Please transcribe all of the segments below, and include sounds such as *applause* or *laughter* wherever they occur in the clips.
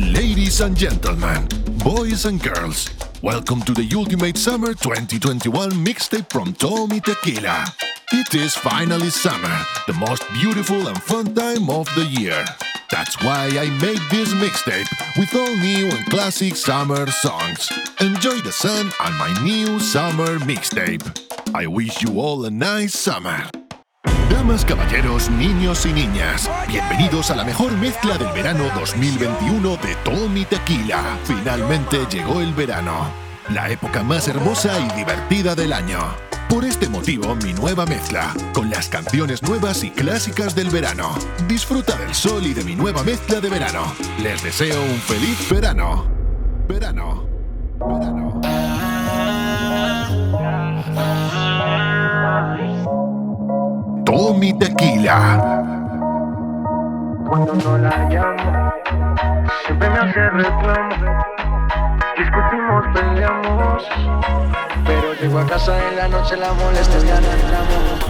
Ladies and gentlemen, boys and girls, welcome to the Ultimate Summer 2021 mixtape from Tommy Tequila. It is finally summer, the most beautiful and fun time of the year. That's why I made this mixtape with all new and classic summer songs. Enjoy the sun on my new summer mixtape. I wish you all a nice summer. Damas, caballeros, niños y niñas, bienvenidos a la mejor mezcla del verano 2021 de Tommy Tequila. Finalmente llegó el verano, la época más hermosa y divertida del año. Por este motivo, mi nueva mezcla, con las canciones nuevas y clásicas del verano. Disfruta del sol y de mi nueva mezcla de verano. Les deseo un feliz verano. Verano. Verano. Tommy Tequila. Cuando no la llamo, siempre me hace reclamo. Discutimos, peleamos. Pero llego a casa en la noche, la molesto y arreglamos.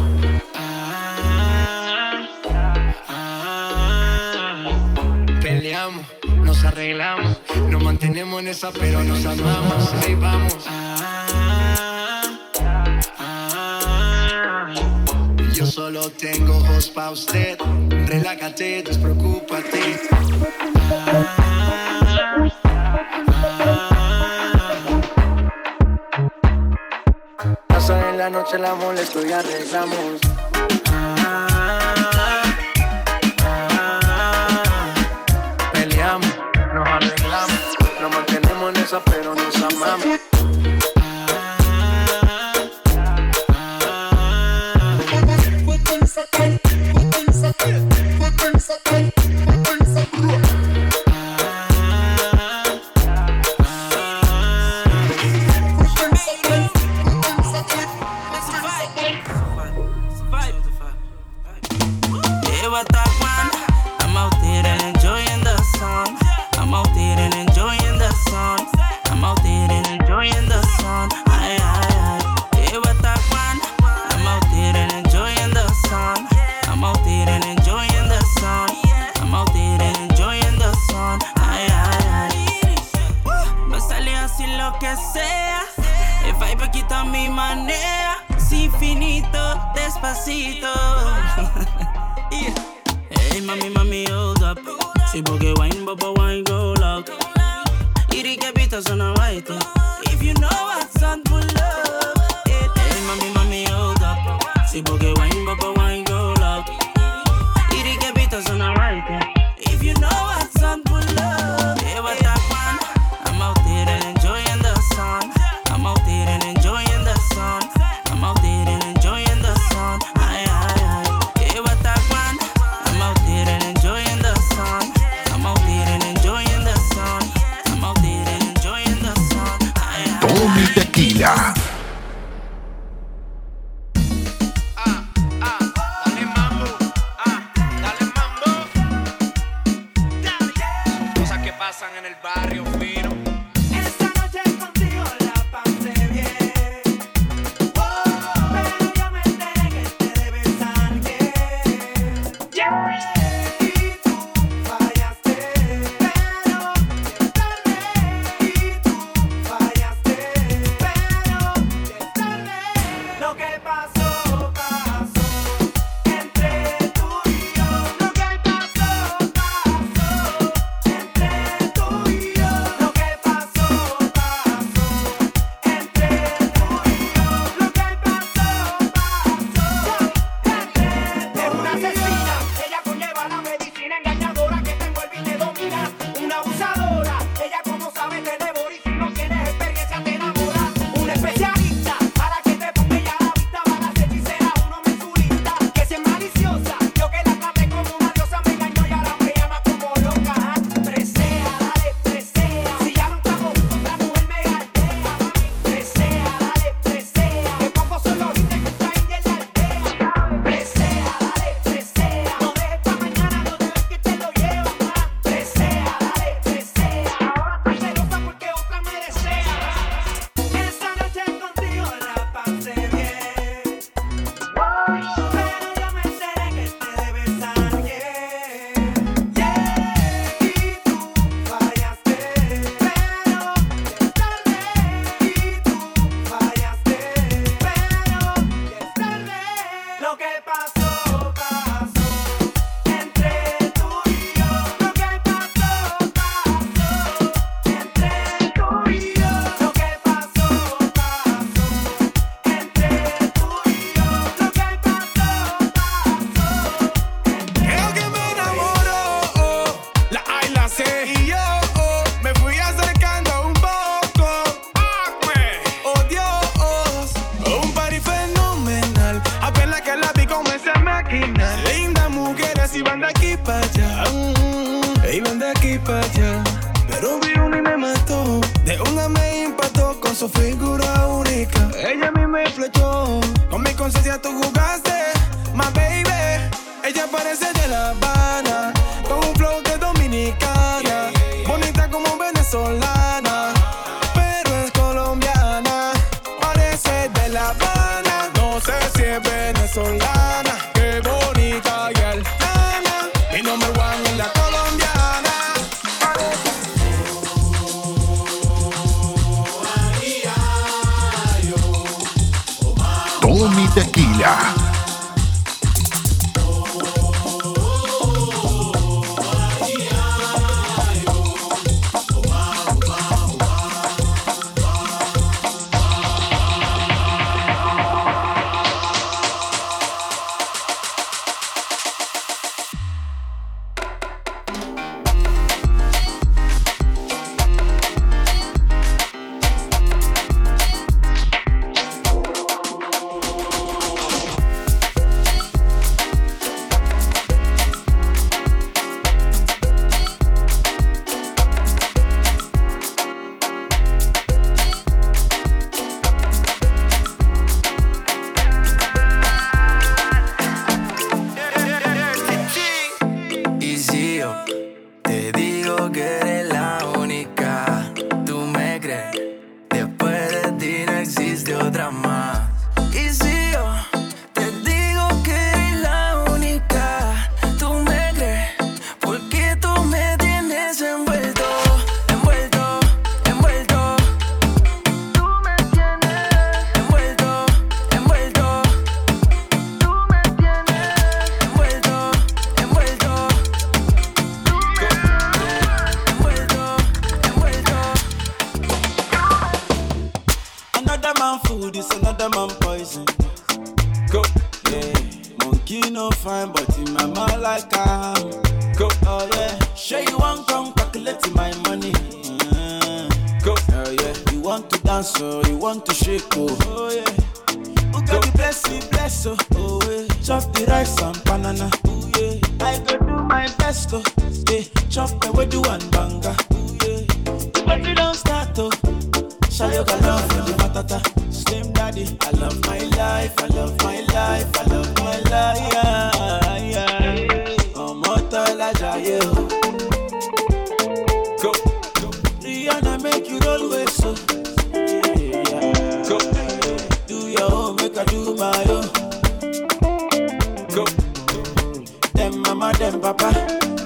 Peleamos, nos arreglamos, nos mantenemos en esa, pero nos amamos. Ahí vamos. Solo tengo ojos pa' usted. Relájate, despreocúpate. Pasa en la noche, la molesto y arreglamos. Man food is another man poison. Go, yeah. Monkey no fine, but in my mouth like I am. Go, oh yeah. Sure you want come calculate my money. Uh, go, oh yeah. You want to dance, oh, you want to shake, oh, oh yeah. Who got the blessing, bless, oh, oh yeah. Chop the rice and banana, oh yeah. I go do my best, oh, yeah. Chop the do and banga, oh yeah. But you don't start, oh. Shayoga love for the matata. Slim daddy, I love my life, I love my life, I love my life. Yeah, yeah. Ọmọ tọ́lá jayé o. Go. Rihanna make you roll with so. Yeah. Go. Do your own, make I do my own. Go. Them mama, them papa,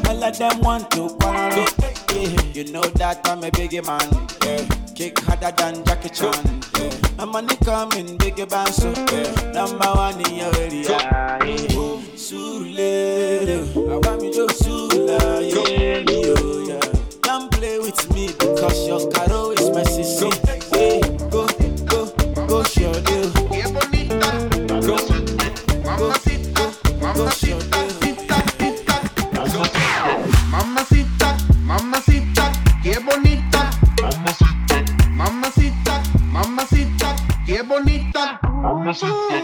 all of them want to quarrel. Yeah, you know that I'm a biggie man. Yeah. Kick harder than Jackie Chan. Yeah. My money coming, band so yeah. Number one in your area. Surulere, I want me to Sula, yeah, yeah. Don't play with me because your caro Awesome. Oh,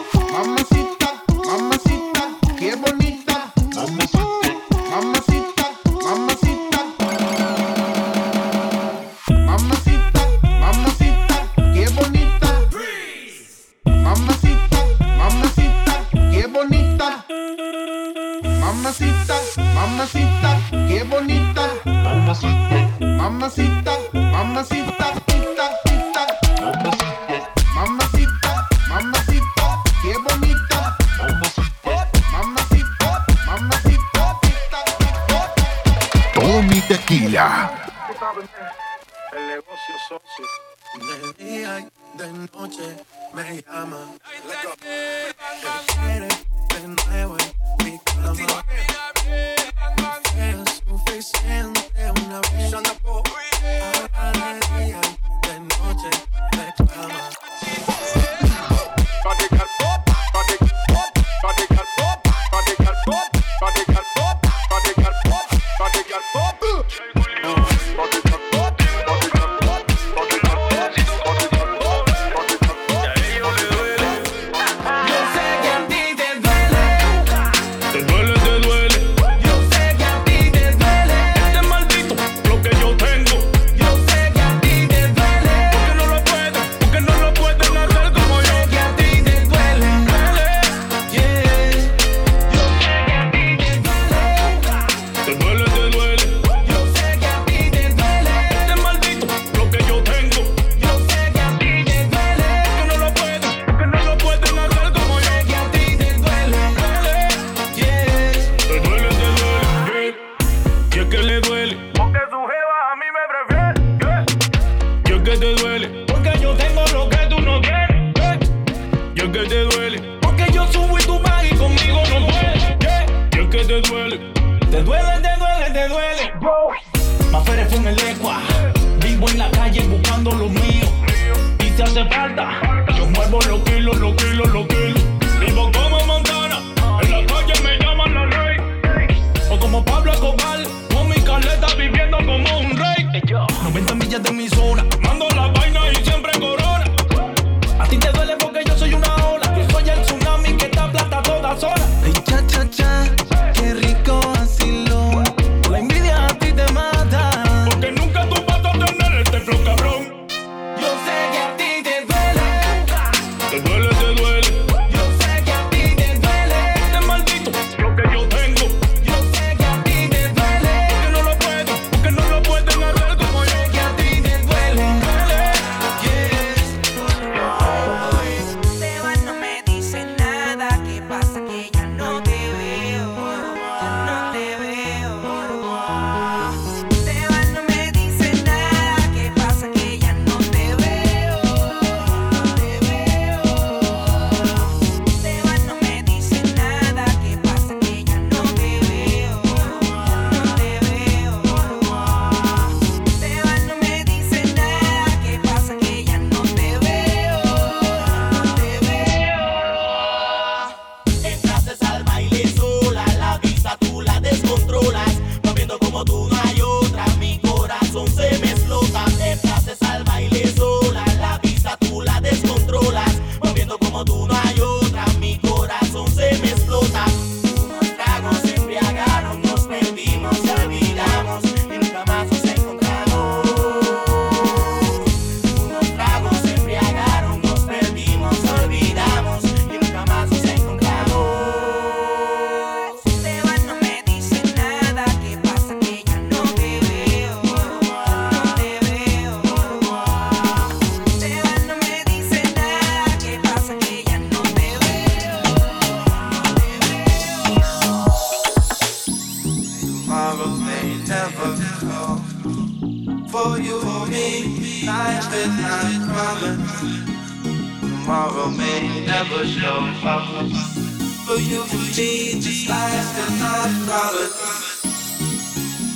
For you and me, this life cannot follow.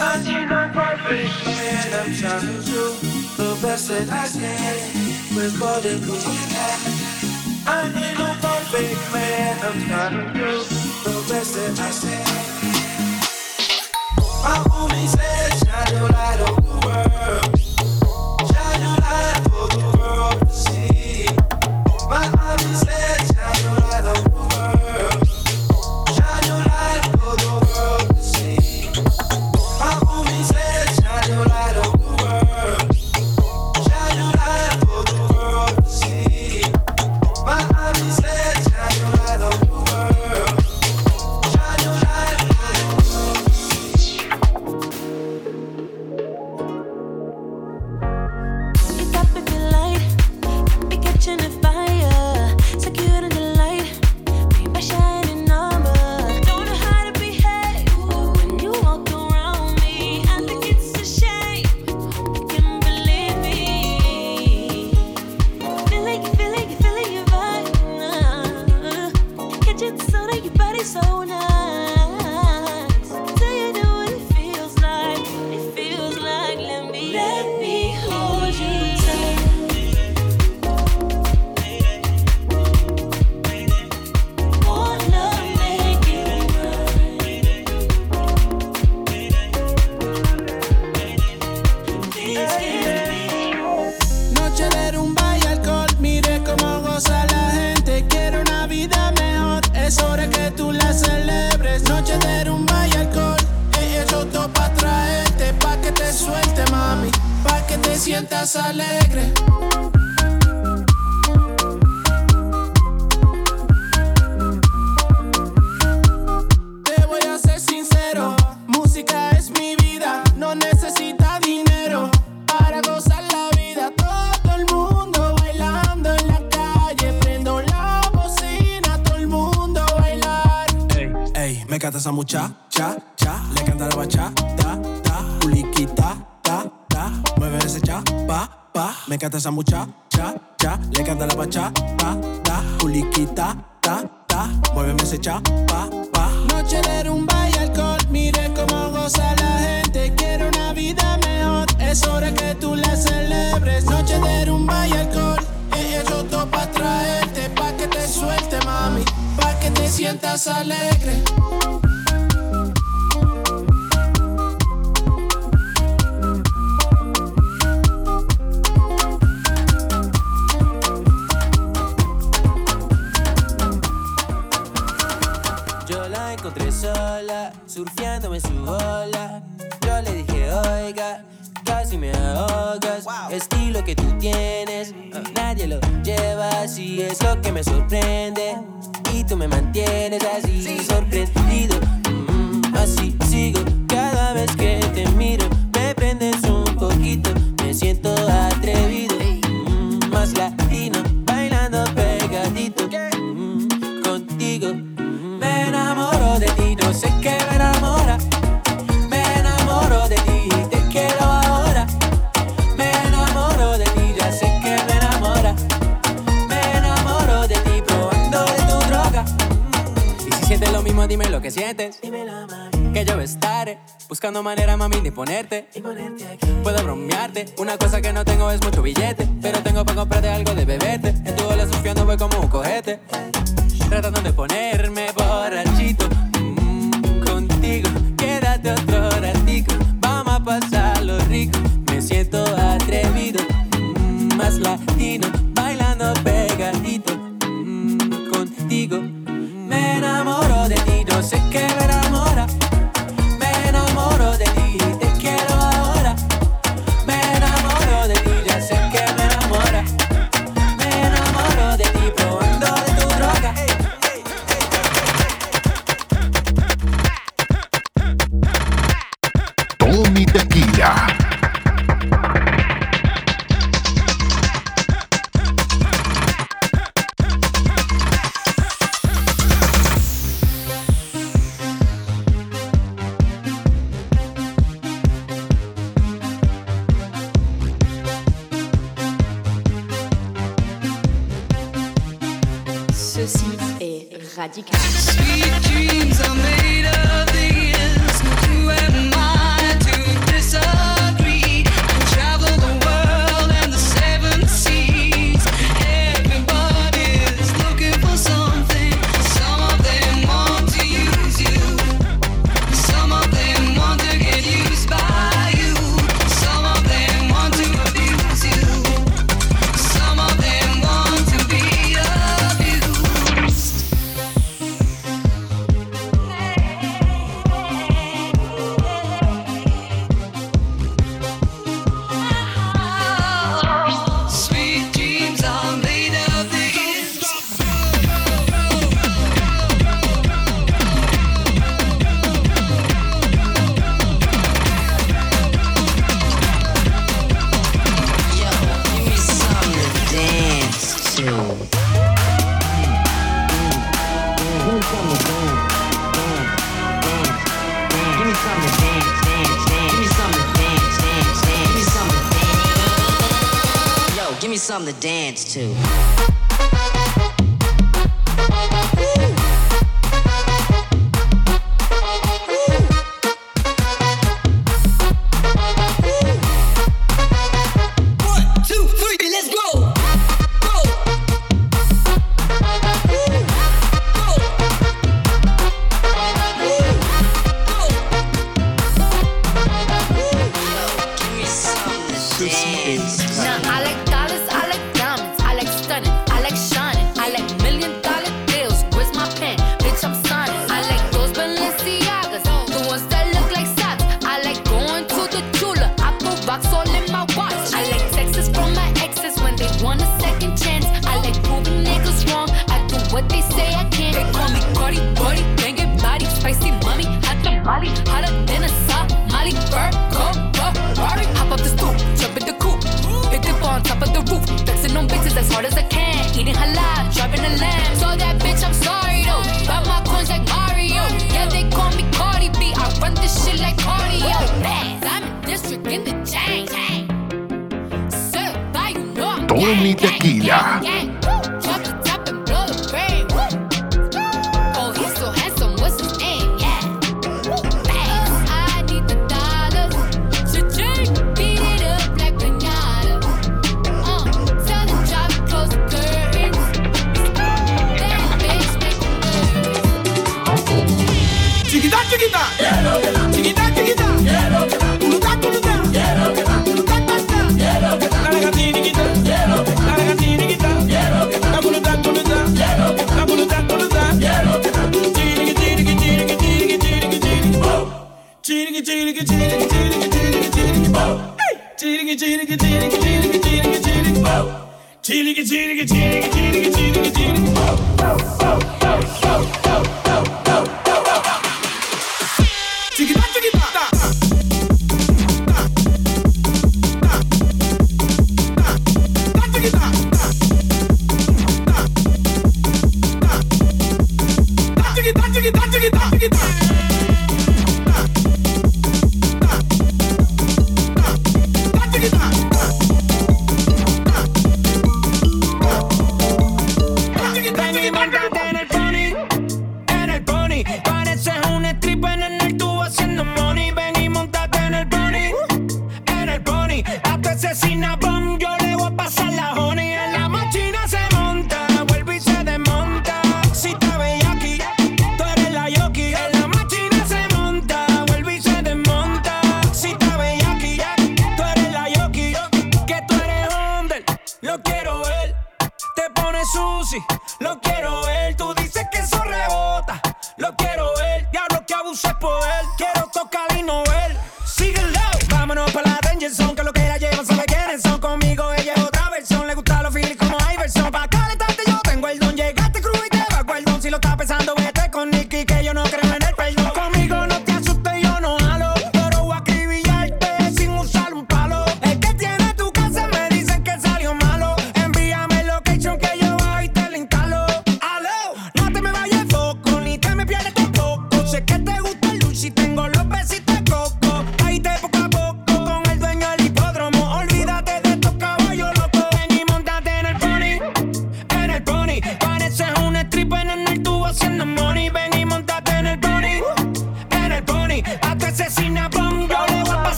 I'm not perfect, man. I'm trying to do the best that I can with what it looks like. I'm not perfect, man. I'm trying to do the best that I can. My homie says, shine your light on the world. Shine your light for the world to see. My eyes said. cha, cha, cha. Le canta la bachata, ta, ta puliquita, ta, ta. Mueve ese cha, pa, pa. Me encanta esa muchacha. Casi me ahogas, wow. estilo que tú tienes. Ah, nadie lo lleva así, es lo que me sorprende. Y tú me mantienes así, sorprendido. Mm, así sigo, cada vez que te miro, me prendes un poquito. Me siento que sientes. Que yo estaré buscando manera, mami, de ponerte. Puedo bromearte. Una cosa que no tengo es mucho billete. Pero tengo para comprarte algo de beberte. En tu bola surfeando voy como un cojete. Tratando de ponerme radical. dance to.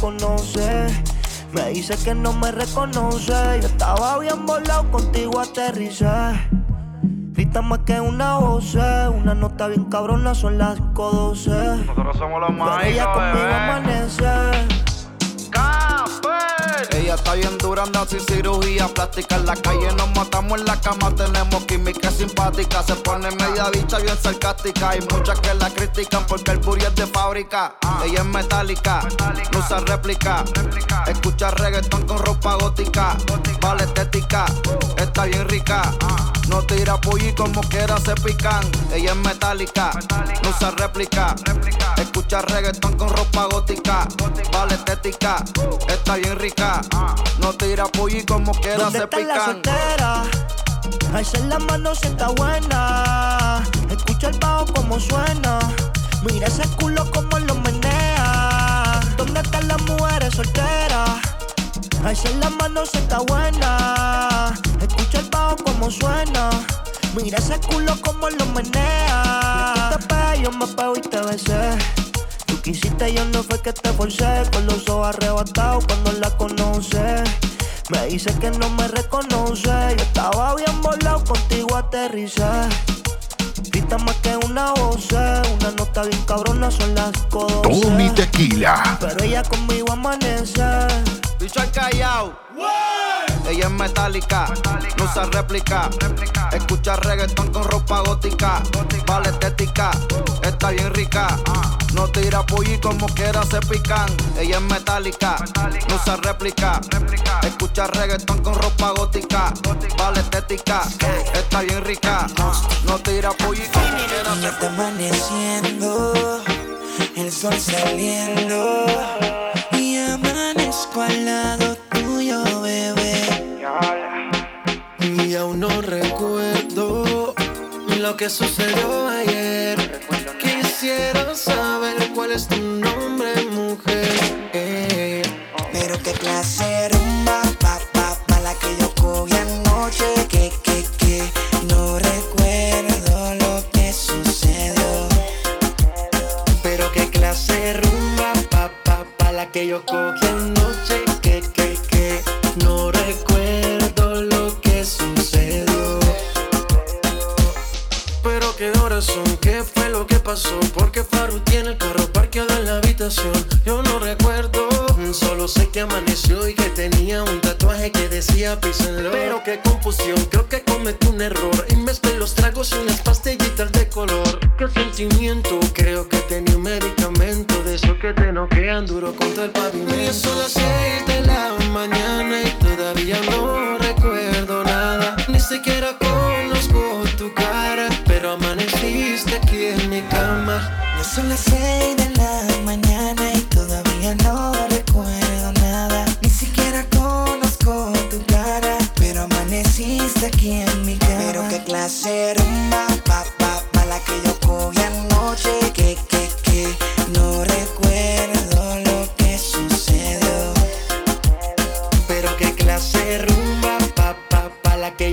Conoce. Me dice que no me reconoce. Yo estaba bien volado, contigo aterricé. Grita más que una voz, una nota bien cabrona, son las 5.12. Nosotros somos los Pero ella conmigo bebé. amanece. Está bien dura, anda sin cirugía plástica. En la calle nos matamos en la cama, tenemos química simpática. Se pone media bicha bien sarcástica. Hay muchas que la critican porque el booty es de fábrica. Ella es metálica, no usa réplica. Escucha reggaetón con ropa gótica. Vale estética, está bien rica. No tira pulli como quiera se pican. Ella es metálica, no usa réplica. Escucha reggaetón con ropa gótica. Vale estética, está bien rica. No tira pulli como quiera ¿Dónde se está la pican. soltera? Alza la mano si está buena. Escucha el bajo como suena. Mira ese culo como lo menea. ¿Dónde están las mujeres solteras? Alza la mano si está buena. Escucha el bajo como suena. Mira ese culo como lo menea. Tú te pegas, yo me pego y te besé. Tú quisiste, yo no fue que te forcé. Con los ojos arrebatados cuando la conoce. Me dice que no me reconoce. Yo estaba bien volado, contigo aterricé. Grita más que una voz, una nota bien cabrona, son las 5.12. Tommy Tequila. Pero ella conmigo amanece. Bicho al callao. Ella es metálica, no usa réplica. Escucha reggaetón con ropa gótica. Vale estética, está bien rica. No tira pulli como quiera se pican. Ella es metálica, no usa réplica. Escucha reggaetón con ropa gótica. Vale estética, está bien rica. No tira pulli como quiera se Ya está amaneciendo, el sol saliendo y amanezco al lado aún no recuerdo lo que sucedió ayer. Quisiera saber cuál es tu nombre,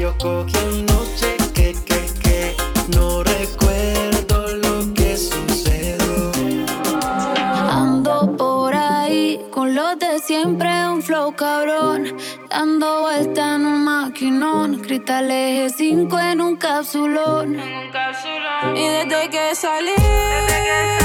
yo cogí anoche. Que, que, que, no recuerdo lo que sucedió. Ando por ahí con los de siempre, un flow cabrón. Dando vuelta en un maquinón. Cristal eje 5 en un capsulón. Y desde que salí, todos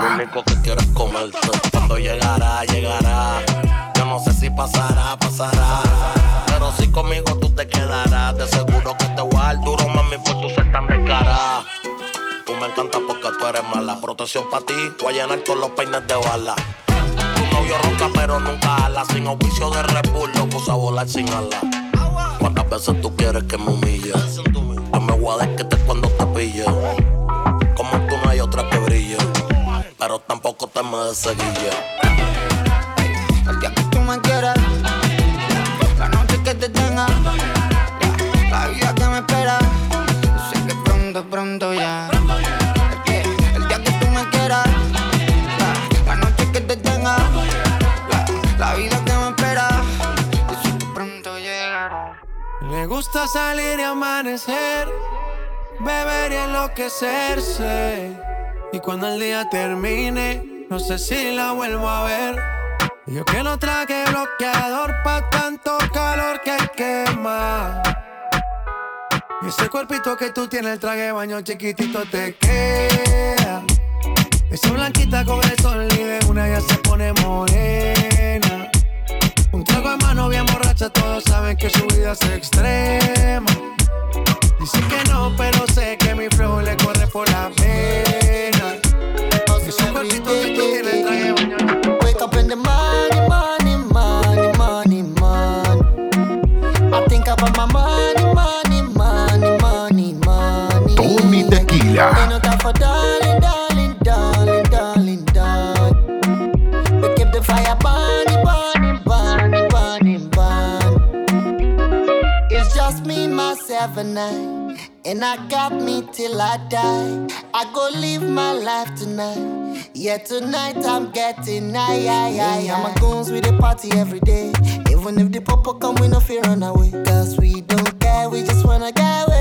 Lo único que quiero es comerte. Cuando llegará, llegará. Yo no sé si pasará, pasará. Pero si conmigo tú te quedarás. De seguro que te voy a dar duro, mami, por tu ser tan descarada. Tú me encantas porque tú eres mala. Protección para ti, voy a llenar todos los peines de bala. Tu novio ronca, pero nunca ala. Sin auspicio de Bull, lo puse a volar sin ala. ¿Cuántas veces tú quieres que me humille? Yo me voy a desquitar cuando te pille. Me deseguille. El día que tú me quieras, la noche que te tenga, la, vida que me espera. Yo sé que pronto, pronto ya. El día que tú me quieras, la, noche que te tenga, la, la vida que me espera. Yo sé que pronto llegará. Le gusta salir y amanecer, beber y enloquecerse. Y cuando el día termine, no sé si la vuelvo a ver. Yo que no traje bloqueador pa' tanto calor que quema. Y ese cuerpito que tú tienes, el traje baño chiquitito te queda. Esa blanquita con el sol y de una ya se pone morena. Un trago a mano bien borracha, todos saben que su vida es extrema. Dicen que no, pero sé que mi flow le corre por la pena. Cuerpito que traje de Wake up in the morning, morning, morning, morning, morning. I think about my money, money, money, money, Tequila. Ain't no time for darling, darling, darling, darling, darling. We keep the fire burning, burning, burning, burning, burning. It's just me, myself, and I. And I got me till I die. I go live my life tonight. Yeah, tonight I'm getting high. Yeah, my goons with the party every day. Even if the pop come, we no fear run away. Cause we don't care, we just wanna get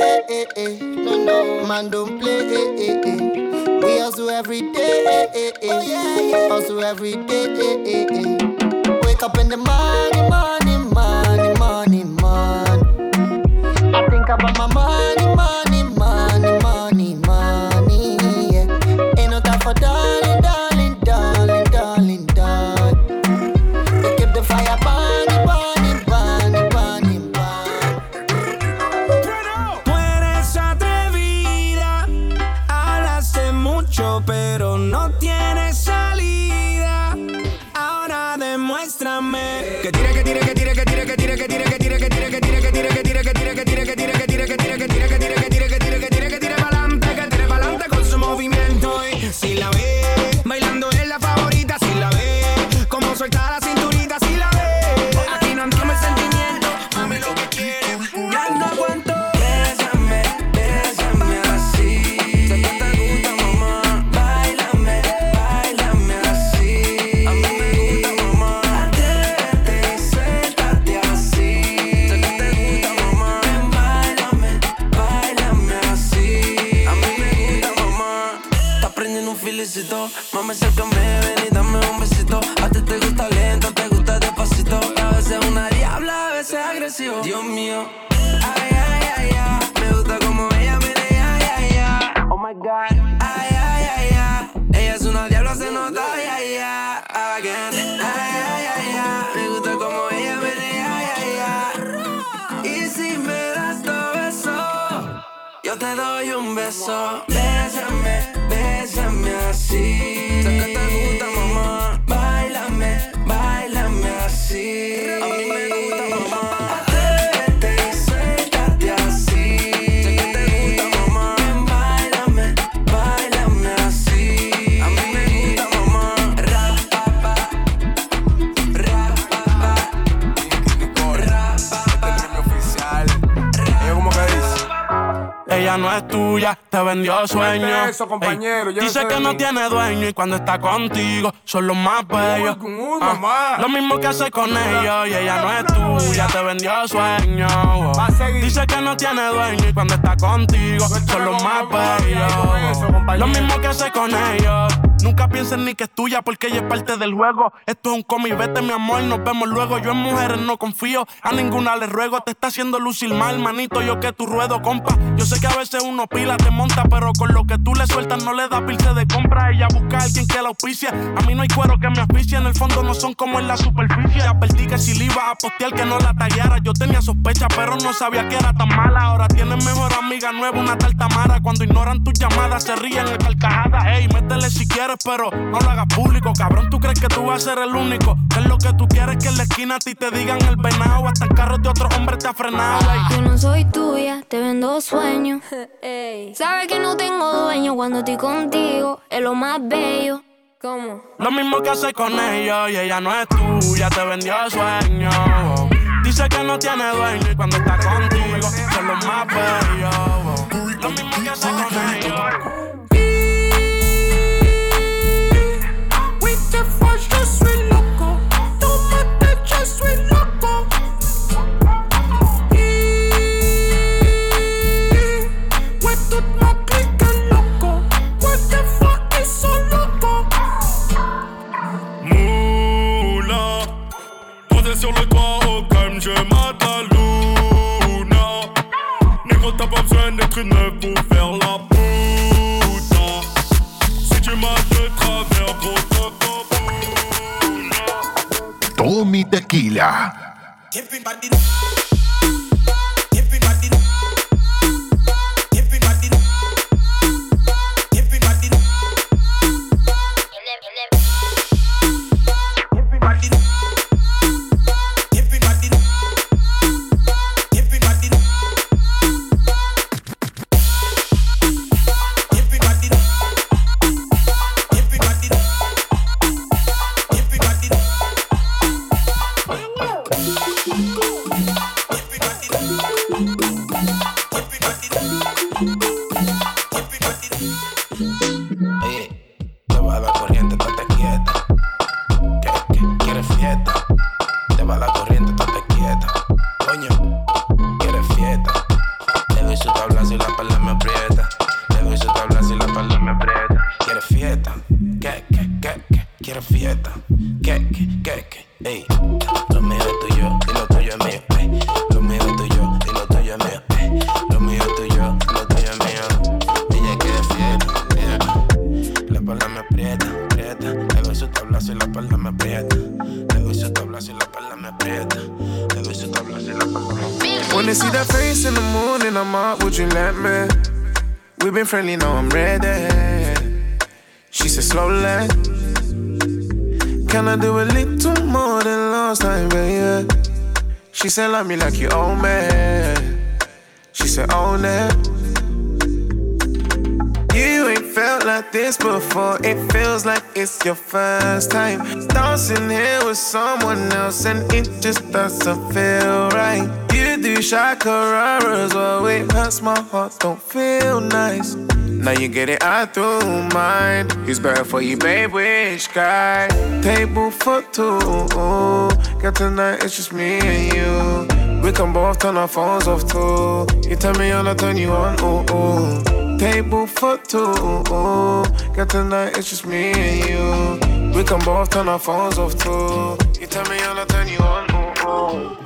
eh, eh, eh. No, no, man, don't play, eh, eh, eh. We hustle every day, eh, eh, eh. Hustle every day, eh, eh, eh. Wake up in the morning, morning, Ey, no dice sé que no tiene dueño y cuando está contigo son los más bellos. Ah, mamá. Lo mismo que hace con ellos y ella no es tuya, te vendió sueño. Dice que no tiene dueño y cuando está contigo son los más bellos. Lo mismo que hace con ellos. Nunca piensen ni que es tuya porque ella es parte del juego. Esto es un cómic, vete mi amor, nos vemos luego. Yo en mujeres no confío, a ninguna le ruego. Te está haciendo lucir mal, manito, yo que tu ruedo, compa. Yo sé que a veces uno pila te monta, pero con lo que tú le sueltas no le da pilce de compra. Ella busca a alguien que la auspicia. A mí no hay cuero que me asfixia, en el fondo no son como en la superficie. Advertí que si le iba a postear que no la tallara. Yo tenía sospecha, pero no sabía que era tan mala. Ahora tienes mejor amiga nueva, una tal Tamara. Cuando ignoran tus llamadas, se ríen en carcajadas. Ey, métele si quieres, pero no lo hagas público. Cabrón, tú crees que tú vas a ser el único. Que es lo que tú quieres que en la esquina a ti te digan el venado. Hasta en carros de otro hombre te ha frenado. ey. Yo no soy tuya, te vendo sueños. *laughs* Sabes que no tengo dueño cuando estoy contigo, es lo más bello. ¿Cómo? Lo mismo que hace con ellos y ella no es tuya, te vendió sueño. Dice que no tiene dueño y cuando está contigo son los más bellos. Lo mismo que hace con ellos. Sur le toit au calme, je mate la luna. Négro, t'as pas besoin d'être une meuf pour faire la puta. Si tu m'as de travers, gros toco. Tommy Tequila. They see that face in the morning, I'm out, would you let me? We've been friendly, now I'm ready. She said, slowly. Can I do a little more than last time, baby? She said, love me like you own me. She said, own it. Felt like this before. It feels like it's your first time. Dancing here with someone else, and it just doesn't feel right. You do shakararas, well, it hurts my heart, don't feel nice. Now you get it out through mine. Who's better for you, babe? Which guy? Table for two. Got tonight, it's just me and you. We can both turn our phones off too. You tell me on, I turn you on. Ooh, ooh. Table for two. Got tonight, it's just me and you. We can both turn our phones off too. You tell me on, I turn you on. Ooh, ooh.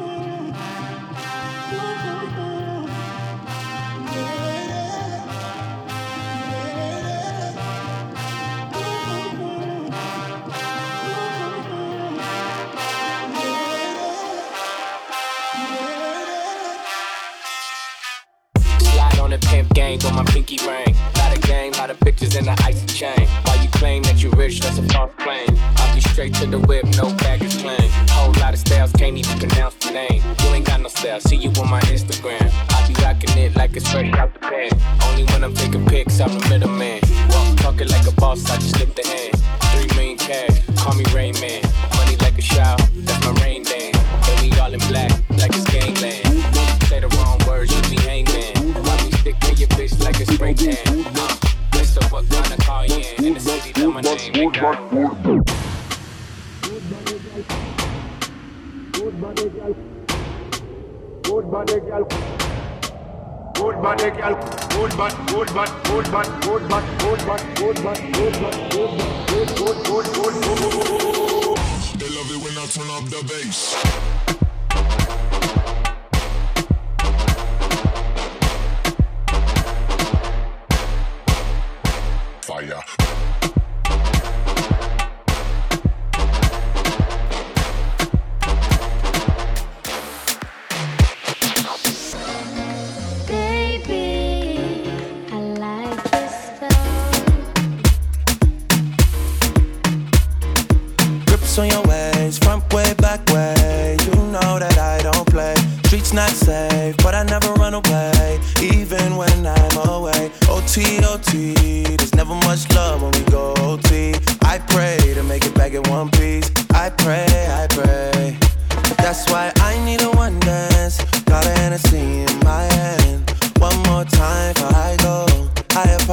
With my pinky ring. Lot of game, lot of bitches in the icy chain. While you claim that you rich, that's a false claim. I'll be straight to the whip, no baggage claim. Whole lot of styles, can't even pronounce the name. You ain't got no style, see you on my Instagram. I be rocking it like it's fresh out the pan. Only when I'm taking pics, I'm the middleman. Walk talking like a boss, I just slip the hand. Three million cash, They love it when I turn up the bass. I have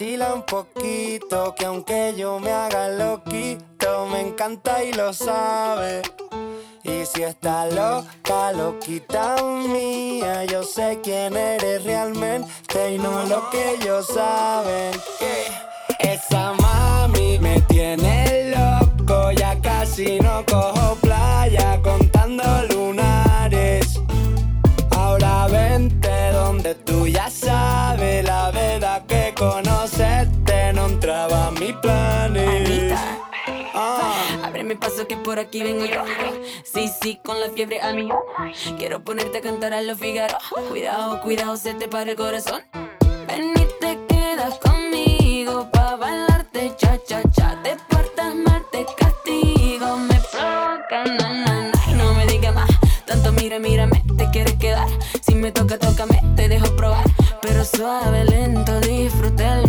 vacila un poquito, que aunque yo me haga loquito, me encanta y lo sabe. Y si está loca, loquita mía, yo sé quién eres realmente y no lo que ellos saben. Esa mami me tiene loco, ya casi no cojo playa contando lunares. Ahora vente donde tú ya sabes la Abre ah. mi paso que por aquí vengo yo. Sí, sí, con la fiebre a mí. Quiero ponerte a cantar a los Figaro. Cuidado, cuidado, se te para el corazón. Ven y te quedas conmigo pa' bailarte cha cha cha. Te partas mal, te castigo, me provoca na na na. Y no me digas más, tanto mira, mírame, te quieres quedar. Si me toca, tócame, te dejo probar. Pero suave, lento, disfruta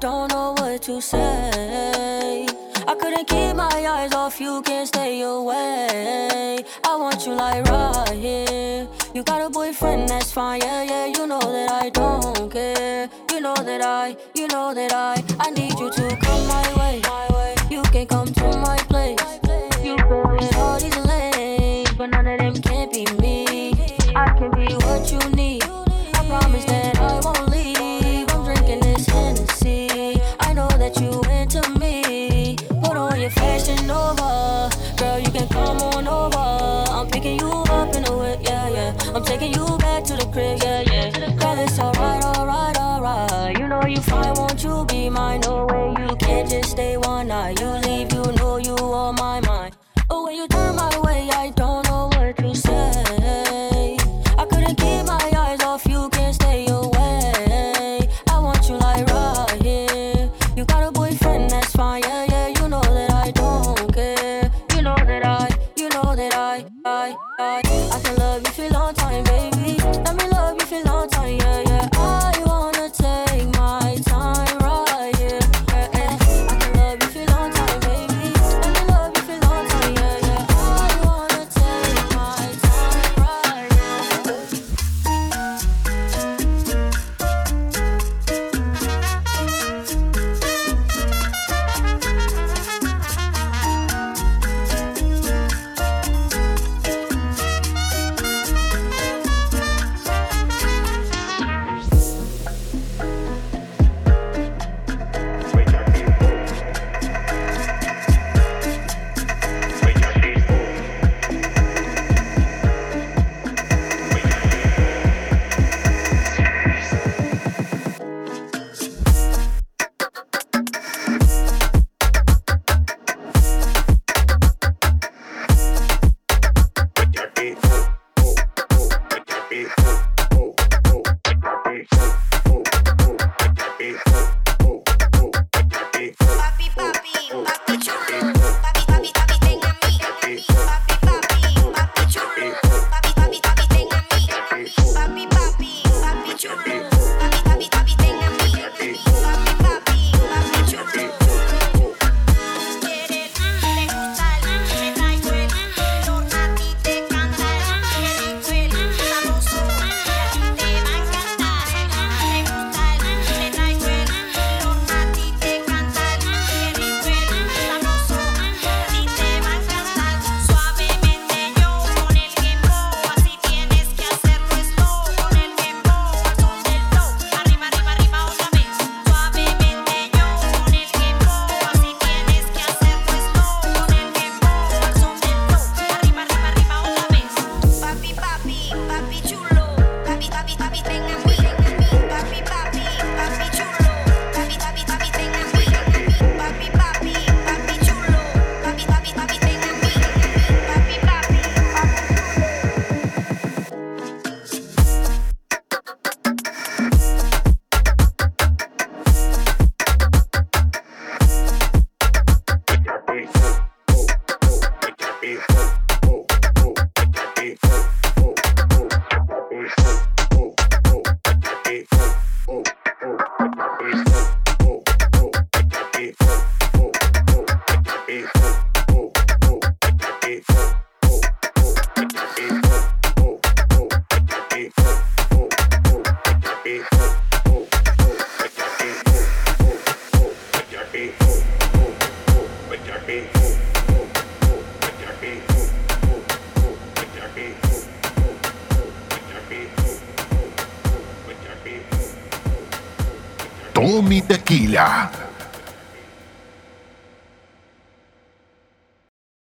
don't know what to say. I couldn't keep my eyes off you, can't stay away. I want you like right here. You got a boyfriend, that's fine, yeah, yeah. You know that I don't care. You know that I, you know that I, I need you to come my way. You can come to my know